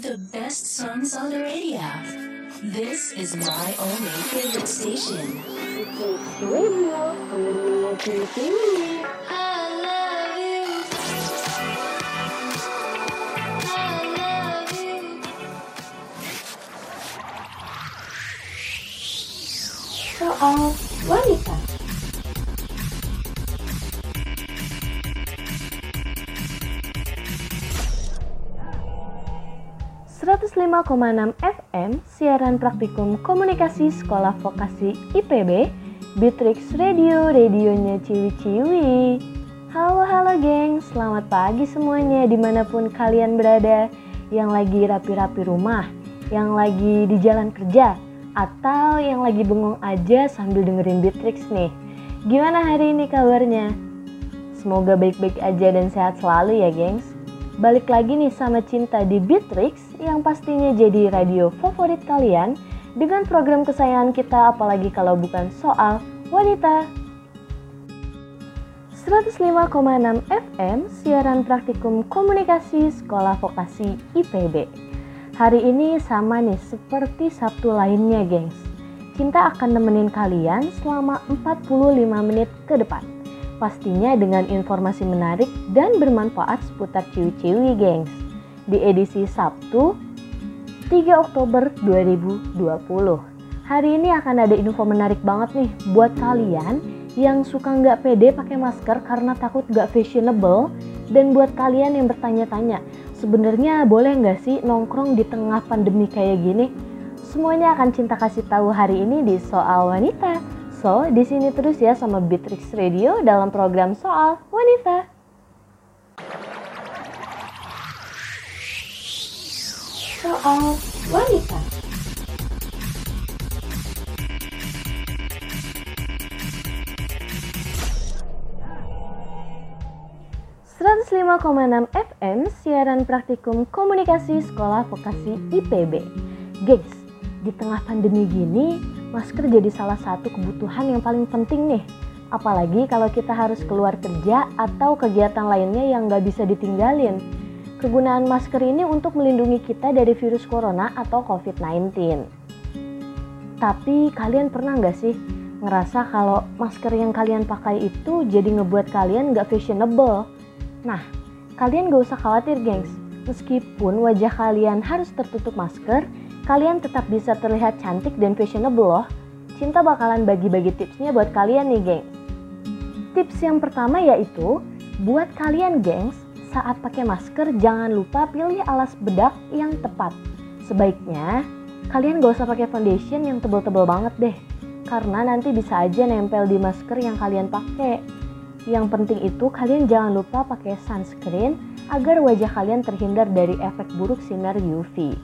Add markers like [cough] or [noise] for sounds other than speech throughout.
The best songs on the radio. This is my only favorite station. Love you. I uh, ...105,6 FM, siaran praktikum komunikasi sekolah vokasi IPB, Bitrix Radio, radionya Ciwi-Ciwi. Halo halo geng, selamat pagi semuanya di mana pun kalian berada. Yang lagi rapi-rapi rumah, yang lagi di jalan kerja Atau yang lagi bengong aja sambil dengerin Bitrix nih. Gimana hari ini kabarnya? Semoga baik-baik aja dan sehat selalu ya gengs. Balik lagi nih sama Cinta di Bitrix yang pastinya jadi radio favorit kalian dengan program kesayangan kita apalagi kalau bukan soal wanita. 105,6 FM siaran praktikum komunikasi sekolah vokasi IPB. Hari ini sama nih seperti Sabtu lainnya gengs. Cinta akan nemenin kalian selama 45 menit ke depan. Pastinya dengan informasi menarik dan bermanfaat seputar ciwi-ciwi gengs. Di edisi Sabtu 3 Oktober 2020. Hari ini akan ada info menarik banget nih buat kalian yang suka nggak pede pakai masker karena takut nggak fashionable dan buat kalian yang bertanya-tanya sebenarnya boleh nggak sih nongkrong di tengah pandemi kayak gini? Semuanya akan cinta kasih tahu hari ini di soal wanita. So, di sini terus ya sama Bitrix Radio dalam program soal wanita. Soal wanita. ...105,6 FM siaran praktikum komunikasi sekolah vokasi IPB. Gengs, di tengah pandemi gini, masker jadi salah satu kebutuhan yang paling penting nih. Apalagi kalau kita harus keluar kerja atau kegiatan lainnya yang nggak bisa ditinggalin. Kegunaan masker ini untuk melindungi kita dari virus corona atau COVID-19. Tapi kalian pernah nggak sih ngerasa kalau masker yang kalian pakai itu jadi ngebuat kalian nggak fashionable? Nah, kalian gak usah khawatir gengs. Meskipun wajah kalian harus tertutup masker, kalian tetap bisa terlihat cantik dan fashionable loh. Cinta bakalan bagi-bagi tipsnya buat kalian nih geng. Tips yang pertama yaitu, buat kalian gengs, saat pakai masker jangan lupa pilih alas bedak yang tepat. Sebaiknya, kalian gak usah pakai foundation yang tebel-tebel banget deh. Karena nanti bisa aja nempel di masker yang kalian pakai. Yang penting itu kalian jangan lupa pakai sunscreen agar wajah kalian terhindar dari efek buruk sinar UV.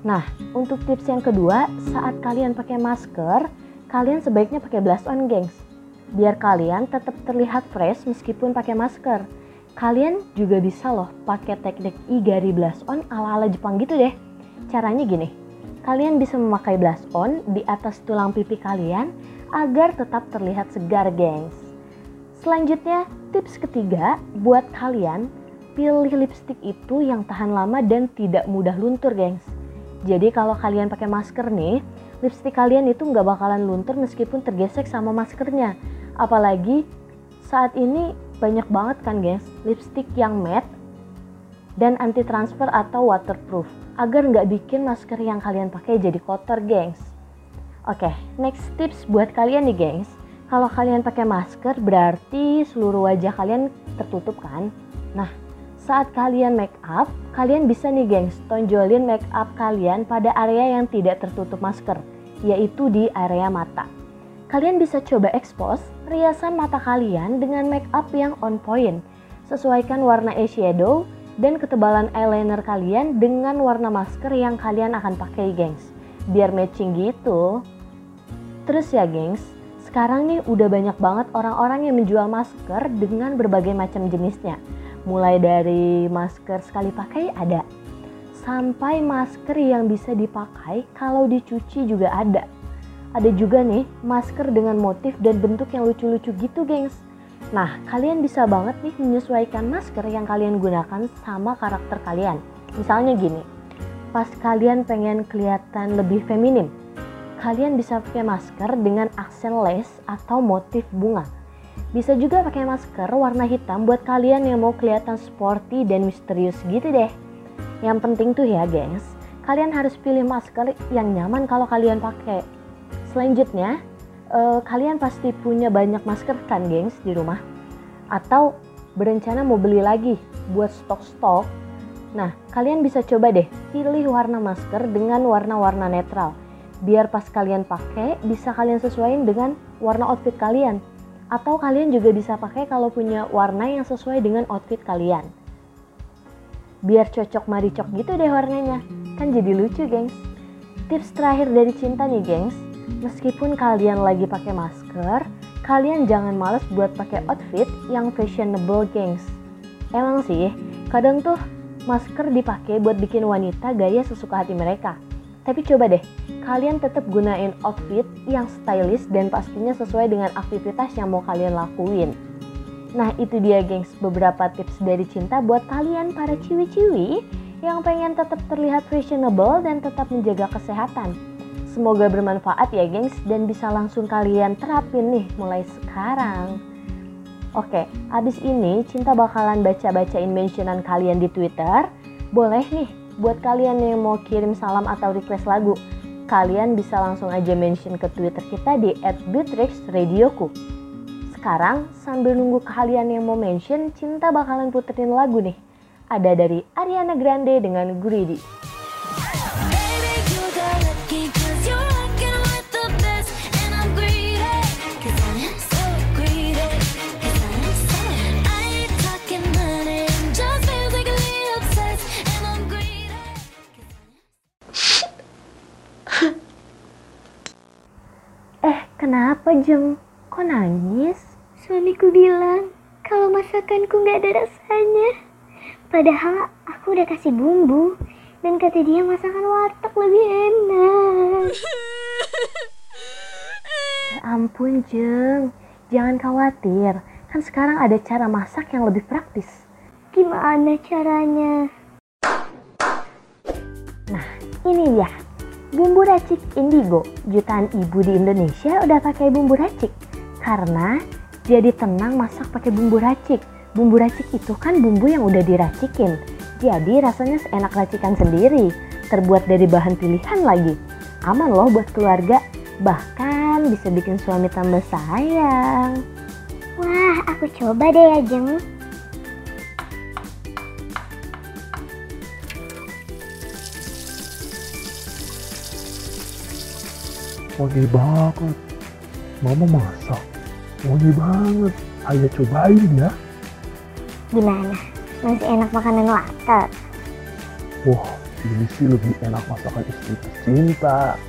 Nah, untuk tips yang kedua, saat kalian pakai masker, kalian sebaiknya pakai blush on, gengs. Biar kalian tetap terlihat fresh meskipun pakai masker. Kalian juga bisa loh pakai teknik igari blush on ala-ala Jepang gitu deh. Caranya gini, kalian bisa memakai blush on di atas tulang pipi kalian agar tetap terlihat segar, gengs. Selanjutnya, tips ketiga buat kalian, pilih lipstick itu yang tahan lama dan tidak mudah luntur, gengs. Jadi kalau kalian pakai masker nih, lipstick kalian itu nggak bakalan luntur meskipun tergesek sama maskernya. Apalagi saat ini banyak banget kan guys, lipstick yang matte dan anti transfer atau waterproof agar nggak bikin masker yang kalian pakai jadi kotor, gengs. Oke, next tips buat kalian nih, gengs. Kalau kalian pakai masker berarti seluruh wajah kalian tertutup kan? Nah, saat kalian make up, kalian bisa nih gengs tonjolin make up kalian pada area yang tidak tertutup masker, yaitu di area mata. Kalian bisa coba expose riasan mata kalian dengan make up yang on point. Sesuaikan warna eyeshadow dan ketebalan eyeliner kalian dengan warna masker yang kalian akan pakai gengs. Biar matching gitu. Terus ya gengs, sekarang nih udah banyak banget orang-orang yang menjual masker dengan berbagai macam jenisnya mulai dari masker sekali pakai ada sampai masker yang bisa dipakai kalau dicuci juga ada ada juga nih masker dengan motif dan bentuk yang lucu-lucu gitu gengs nah kalian bisa banget nih menyesuaikan masker yang kalian gunakan sama karakter kalian misalnya gini pas kalian pengen kelihatan lebih feminim. Kalian bisa pakai masker dengan aksen lace atau motif bunga. Bisa juga pakai masker warna hitam buat kalian yang mau kelihatan sporty dan misterius gitu deh. Yang penting tuh ya gengs, kalian harus pilih masker yang nyaman kalau kalian pakai. Selanjutnya, eh, kalian pasti punya banyak masker kan gengs di rumah? Atau berencana mau beli lagi buat stok-stok Nah, kalian bisa coba deh pilih warna masker dengan warna-warna netral. Biar pas kalian pakai bisa kalian sesuaikan dengan warna outfit kalian. Atau kalian juga bisa pakai kalau punya warna yang sesuai dengan outfit kalian. Biar cocok maricok gitu deh warnanya. Kan jadi lucu, gengs. Tips terakhir dari cinta nih, gengs. Meskipun kalian lagi pakai masker, kalian jangan males buat pakai outfit yang fashionable, gengs. Emang sih, kadang tuh masker dipakai buat bikin wanita gaya sesuka hati mereka. Tapi coba deh, kalian tetap gunain outfit yang stylish dan pastinya sesuai dengan aktivitas yang mau kalian lakuin. Nah itu dia gengs beberapa tips dari cinta buat kalian para ciwi-ciwi yang pengen tetap terlihat fashionable dan tetap menjaga kesehatan. Semoga bermanfaat ya gengs dan bisa langsung kalian terapin nih mulai sekarang. Oke, abis ini Cinta bakalan baca-bacain mentionan kalian di Twitter. Boleh nih, buat kalian yang mau kirim salam atau request lagu, kalian bisa langsung aja mention ke Twitter kita di @bitrixradioku. Sekarang sambil nunggu kalian yang mau mention, Cinta bakalan puterin lagu nih. Ada dari Ariana Grande dengan Greedy. Kenapa Jeng? Kok nangis? Suamiku bilang kalau masakanku nggak ada rasanya. Padahal aku udah kasih bumbu dan kata dia masakan warteg lebih enak. Ya ampun Jeng, jangan khawatir. Kan sekarang ada cara masak yang lebih praktis. Gimana caranya? Nah, ini dia Bumbu racik indigo, jutaan ibu di Indonesia udah pakai bumbu racik karena jadi tenang masak pakai bumbu racik. Bumbu racik itu kan bumbu yang udah diracikin, jadi rasanya seenak racikan sendiri, terbuat dari bahan pilihan lagi. Aman loh buat keluarga, bahkan bisa bikin suami tambah sayang. Wah, aku coba deh ya, Jeng. Wangi banget. Mama masak. Wangi banget. Ayo cobain ya. Gimana? Masih enak makanan latar wah ini sih lebih enak masakan istri cinta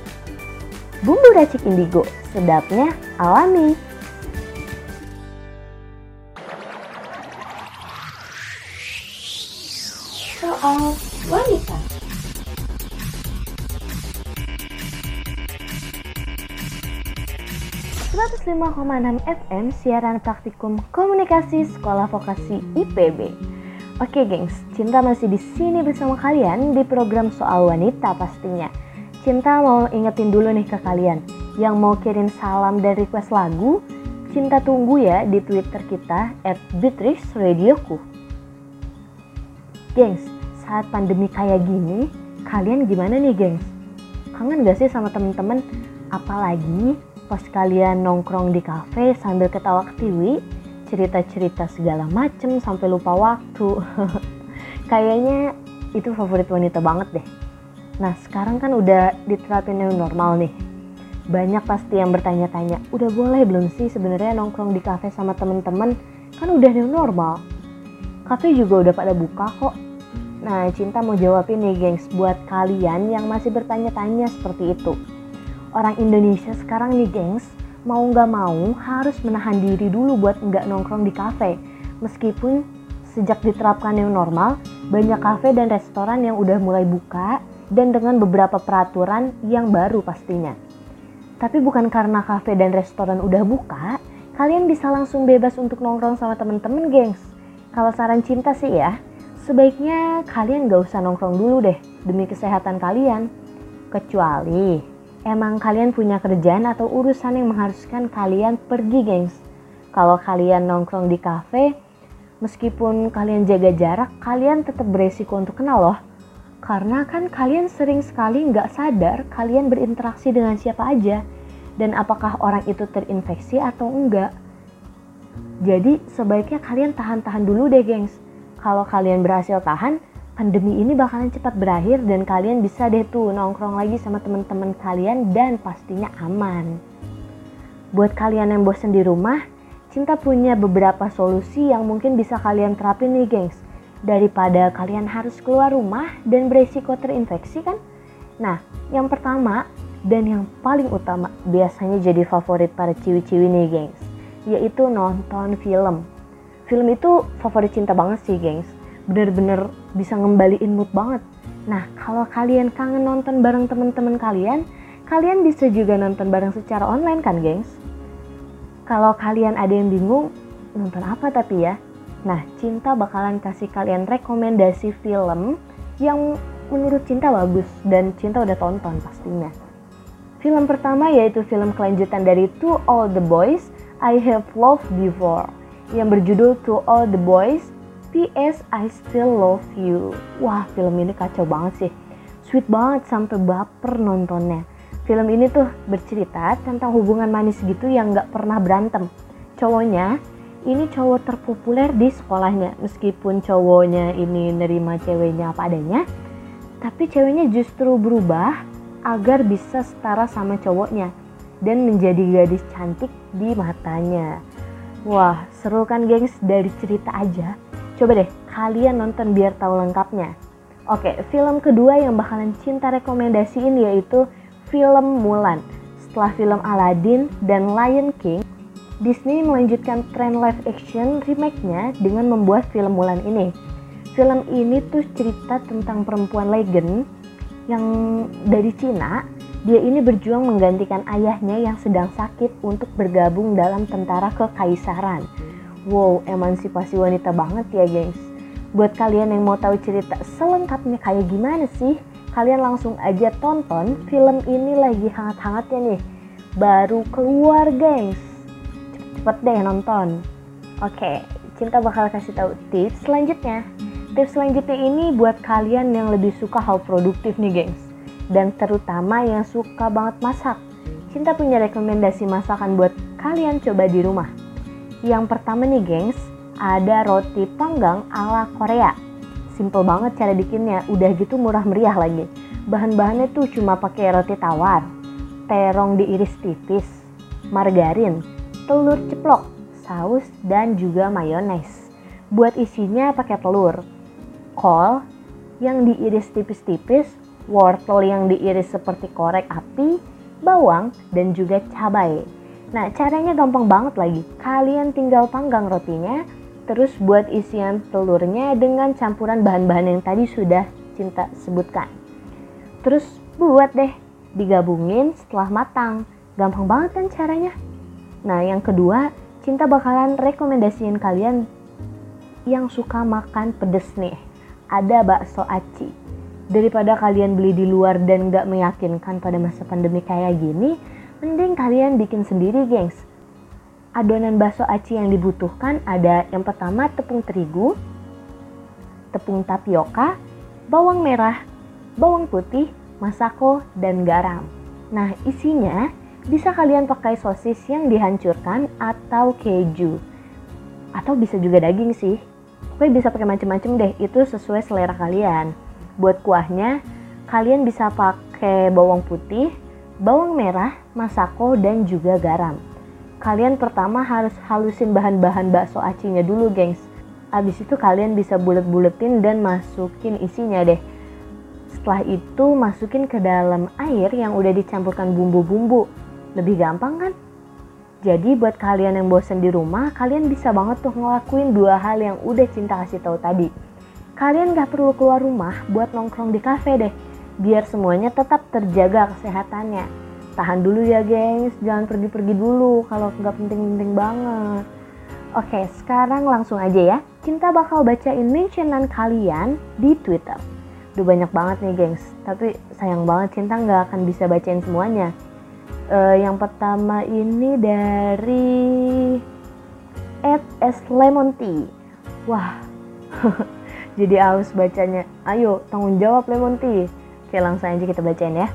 bumbu racik indigo sedapnya alami. Soal wanita 105,6 FM siaran praktikum komunikasi sekolah vokasi IPB. Oke, gengs, Cinta masih di sini bersama kalian di program soal wanita pastinya. Cinta mau ingetin dulu nih ke kalian yang mau kirim salam dan request lagu, Cinta tunggu ya di Twitter kita @beatrixradioku. Gengs, saat pandemi kayak gini, kalian gimana nih, gengs? Kangen gak sih sama temen-temen? Apalagi pas kalian nongkrong di kafe sambil ketawa ketiwi, cerita-cerita segala macem sampai lupa waktu. [laughs] Kayaknya itu favorit wanita banget deh. Nah sekarang kan udah diterapin yang normal nih. Banyak pasti yang bertanya-tanya, udah boleh belum sih sebenarnya nongkrong di kafe sama temen-temen? Kan udah new normal. Kafe juga udah pada buka kok. Nah, Cinta mau jawabin nih gengs buat kalian yang masih bertanya-tanya seperti itu orang Indonesia sekarang nih gengs, mau nggak mau harus menahan diri dulu buat nggak nongkrong di kafe. Meskipun sejak diterapkan yang normal, banyak kafe dan restoran yang udah mulai buka dan dengan beberapa peraturan yang baru pastinya. Tapi bukan karena kafe dan restoran udah buka, kalian bisa langsung bebas untuk nongkrong sama temen-temen gengs. Kalau saran cinta sih ya, sebaiknya kalian gak usah nongkrong dulu deh demi kesehatan kalian. Kecuali emang kalian punya kerjaan atau urusan yang mengharuskan kalian pergi, gengs. Kalau kalian nongkrong di kafe, meskipun kalian jaga jarak, kalian tetap beresiko untuk kenal loh. Karena kan kalian sering sekali nggak sadar kalian berinteraksi dengan siapa aja dan apakah orang itu terinfeksi atau enggak. Jadi sebaiknya kalian tahan-tahan dulu deh gengs. Kalau kalian berhasil tahan, pandemi ini bakalan cepat berakhir dan kalian bisa deh tuh nongkrong lagi sama teman-teman kalian dan pastinya aman. Buat kalian yang bosan di rumah, Cinta punya beberapa solusi yang mungkin bisa kalian terapin nih gengs. Daripada kalian harus keluar rumah dan beresiko terinfeksi kan? Nah, yang pertama dan yang paling utama biasanya jadi favorit para ciwi-ciwi nih gengs yaitu nonton film film itu favorit cinta banget sih gengs bener-bener bisa ngembaliin mood banget. Nah kalau kalian kangen nonton bareng teman-teman kalian kalian bisa juga nonton bareng secara online kan gengs? Kalau kalian ada yang bingung nonton apa tapi ya? Nah cinta bakalan kasih kalian rekomendasi film yang menurut cinta bagus dan cinta udah tonton pastinya. Film pertama yaitu film kelanjutan dari To All The Boys I Have Loved Before yang berjudul To All The Boys P.S. I Still Love You. Wah film ini kacau banget sih. Sweet banget sampai baper nontonnya. Film ini tuh bercerita tentang hubungan manis gitu yang gak pernah berantem. Cowoknya ini cowok terpopuler di sekolahnya. Meskipun cowoknya ini nerima ceweknya apa adanya, tapi ceweknya justru berubah agar bisa setara sama cowoknya dan menjadi gadis cantik di matanya. Wah, seru kan gengs dari cerita aja. Coba deh kalian nonton biar tahu lengkapnya. Oke, film kedua yang bakalan cinta rekomendasiin yaitu film Mulan. Setelah film Aladdin dan Lion King, Disney melanjutkan tren live action remake-nya dengan membuat film Mulan ini. Film ini tuh cerita tentang perempuan legend yang dari Cina dia ini berjuang menggantikan ayahnya yang sedang sakit untuk bergabung dalam tentara kekaisaran. Wow, emansipasi wanita banget ya gengs. Buat kalian yang mau tahu cerita selengkapnya kayak gimana sih, kalian langsung aja tonton film ini lagi hangat-hangatnya nih. Baru keluar gengs. Cepet-cepet deh nonton. Oke, Cinta bakal kasih tahu tips selanjutnya. Tips selanjutnya ini buat kalian yang lebih suka hal produktif nih gengs dan terutama yang suka banget masak. Cinta punya rekomendasi masakan buat kalian coba di rumah. Yang pertama nih gengs, ada roti panggang ala Korea. Simple banget cara bikinnya, udah gitu murah meriah lagi. Bahan-bahannya tuh cuma pakai roti tawar, terong diiris tipis, margarin, telur ceplok, saus, dan juga mayones. Buat isinya pakai telur, kol yang diiris tipis-tipis, wortel yang diiris seperti korek api, bawang, dan juga cabai. Nah, caranya gampang banget lagi. Kalian tinggal panggang rotinya, terus buat isian telurnya dengan campuran bahan-bahan yang tadi sudah Cinta sebutkan. Terus buat deh, digabungin setelah matang. Gampang banget kan caranya? Nah, yang kedua, Cinta bakalan rekomendasiin kalian yang suka makan pedes nih. Ada bakso aci daripada kalian beli di luar dan gak meyakinkan pada masa pandemi kayak gini, mending kalian bikin sendiri gengs. Adonan bakso aci yang dibutuhkan ada yang pertama tepung terigu, tepung tapioka, bawang merah, bawang putih, masako, dan garam. Nah isinya bisa kalian pakai sosis yang dihancurkan atau keju. Atau bisa juga daging sih. Pokoknya bisa pakai macam-macam deh, itu sesuai selera kalian. Buat kuahnya, kalian bisa pakai bawang putih, bawang merah, masako, dan juga garam. Kalian pertama harus halusin bahan-bahan bakso acinya dulu, gengs. Abis itu kalian bisa bulet-buletin dan masukin isinya deh. Setelah itu masukin ke dalam air yang udah dicampurkan bumbu-bumbu. Lebih gampang kan? Jadi buat kalian yang bosen di rumah, kalian bisa banget tuh ngelakuin dua hal yang udah cinta kasih tahu tadi kalian gak perlu keluar rumah buat nongkrong di cafe deh, biar semuanya tetap terjaga kesehatannya. Tahan dulu ya gengs, jangan pergi-pergi dulu kalau nggak penting-penting banget. Oke, sekarang langsung aja ya. Cinta bakal bacain mentionan kalian di Twitter. Udah banyak banget nih, gengs. Tapi sayang banget Cinta nggak akan bisa bacain semuanya. Uh, yang pertama ini dari Ed S Lemon Tea. Wah, [laughs] jadi aus bacanya. Ayo, tanggung jawab Lemon Tea. Oke, langsung aja kita bacain ya.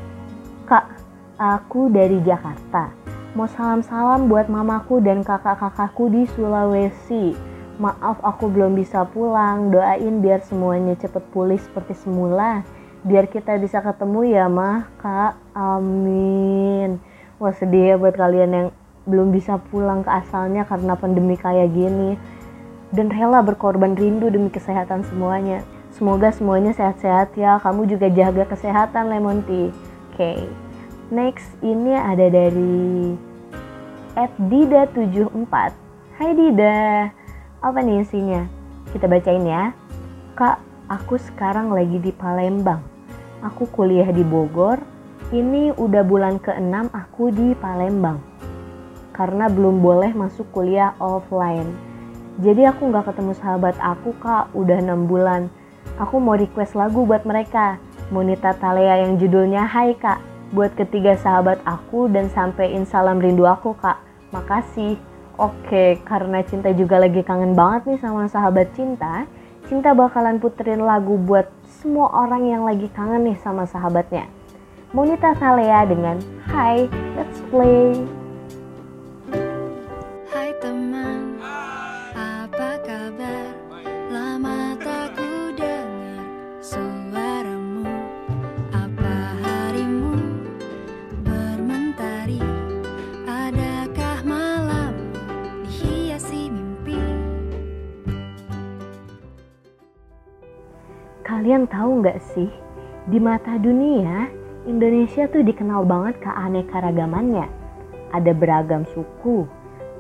Kak, aku dari Jakarta Mau salam-salam buat mamaku dan kakak-kakakku di Sulawesi. Maaf aku belum bisa pulang, doain biar semuanya cepet pulih seperti semula. Biar kita bisa ketemu ya mah, kak. Amin. Wah sedih ya buat kalian yang belum bisa pulang ke asalnya karena pandemi kayak gini. Dan rela berkorban rindu demi kesehatan semuanya. Semoga semuanya sehat-sehat ya. Kamu juga jaga kesehatan Lemon Tea. Oke. Okay. Next ini ada dari at Dida74. Hai Dida, apa nih isinya? Kita bacain ya. Kak, aku sekarang lagi di Palembang. Aku kuliah di Bogor. Ini udah bulan ke-6 aku di Palembang. Karena belum boleh masuk kuliah offline. Jadi aku nggak ketemu sahabat aku kak, udah 6 bulan. Aku mau request lagu buat mereka. Monita Talea yang judulnya Hai Kak buat ketiga sahabat aku dan sampein salam rindu aku kak. Makasih. Oke, karena Cinta juga lagi kangen banget nih sama sahabat Cinta, Cinta bakalan puterin lagu buat semua orang yang lagi kangen nih sama sahabatnya. Monita Salea dengan Hi, Let's Play. Kalian tahu nggak sih, di mata dunia, Indonesia tuh dikenal banget keanekaragamannya. Ada beragam suku,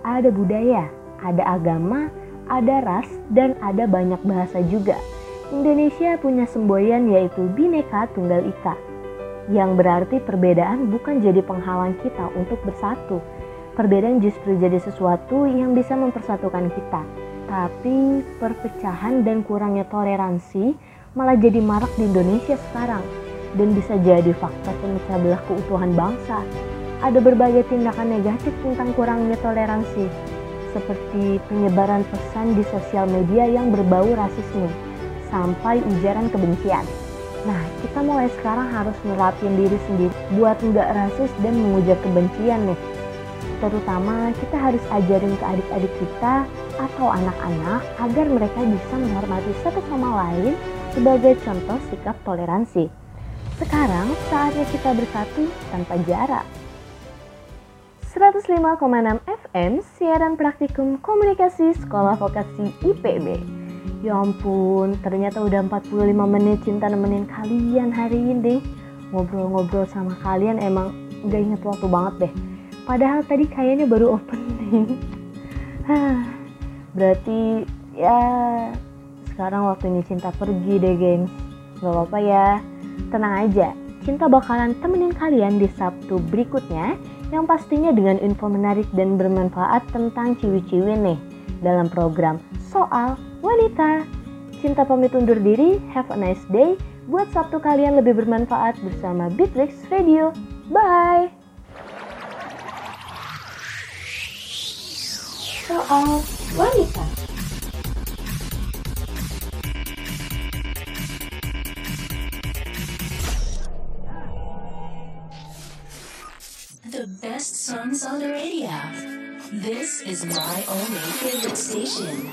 ada budaya, ada agama, ada ras, dan ada banyak bahasa juga. Indonesia punya semboyan yaitu Bhinneka Tunggal Ika, yang berarti perbedaan bukan jadi penghalang kita untuk bersatu. Perbedaan justru jadi sesuatu yang bisa mempersatukan kita. Tapi perpecahan dan kurangnya toleransi malah jadi marak di Indonesia sekarang dan bisa jadi faktor pemecah belah keutuhan bangsa. Ada berbagai tindakan negatif tentang kurangnya toleransi, seperti penyebaran pesan di sosial media yang berbau rasisme, sampai ujaran kebencian. Nah, kita mulai sekarang harus nerapin diri sendiri buat nggak rasis dan mengujar kebencian nih. Terutama kita harus ajarin ke adik-adik kita atau anak-anak agar mereka bisa menghormati satu sama lain sebagai contoh sikap toleransi. Sekarang saatnya kita bersatu tanpa jarak. 105,6 FM siaran praktikum komunikasi Sekolah Vokasi IPB. Ya ampun, ternyata udah 45 menit cinta nemenin kalian hari ini. Ngobrol-ngobrol sama kalian emang gak inget waktu banget deh. Padahal tadi kayaknya baru opening. [laughs] Berarti ya sekarang waktunya Cinta pergi deh gengs. Gak apa-apa ya, tenang aja. Cinta bakalan temenin kalian di Sabtu berikutnya yang pastinya dengan info menarik dan bermanfaat tentang ciwi-ciwi nih dalam program Soal Wanita. Cinta pamit undur diri, have a nice day. Buat Sabtu kalian lebih bermanfaat bersama Bitrix Radio. Bye! Soal Wanita best songs on the radio. This is my only favorite station.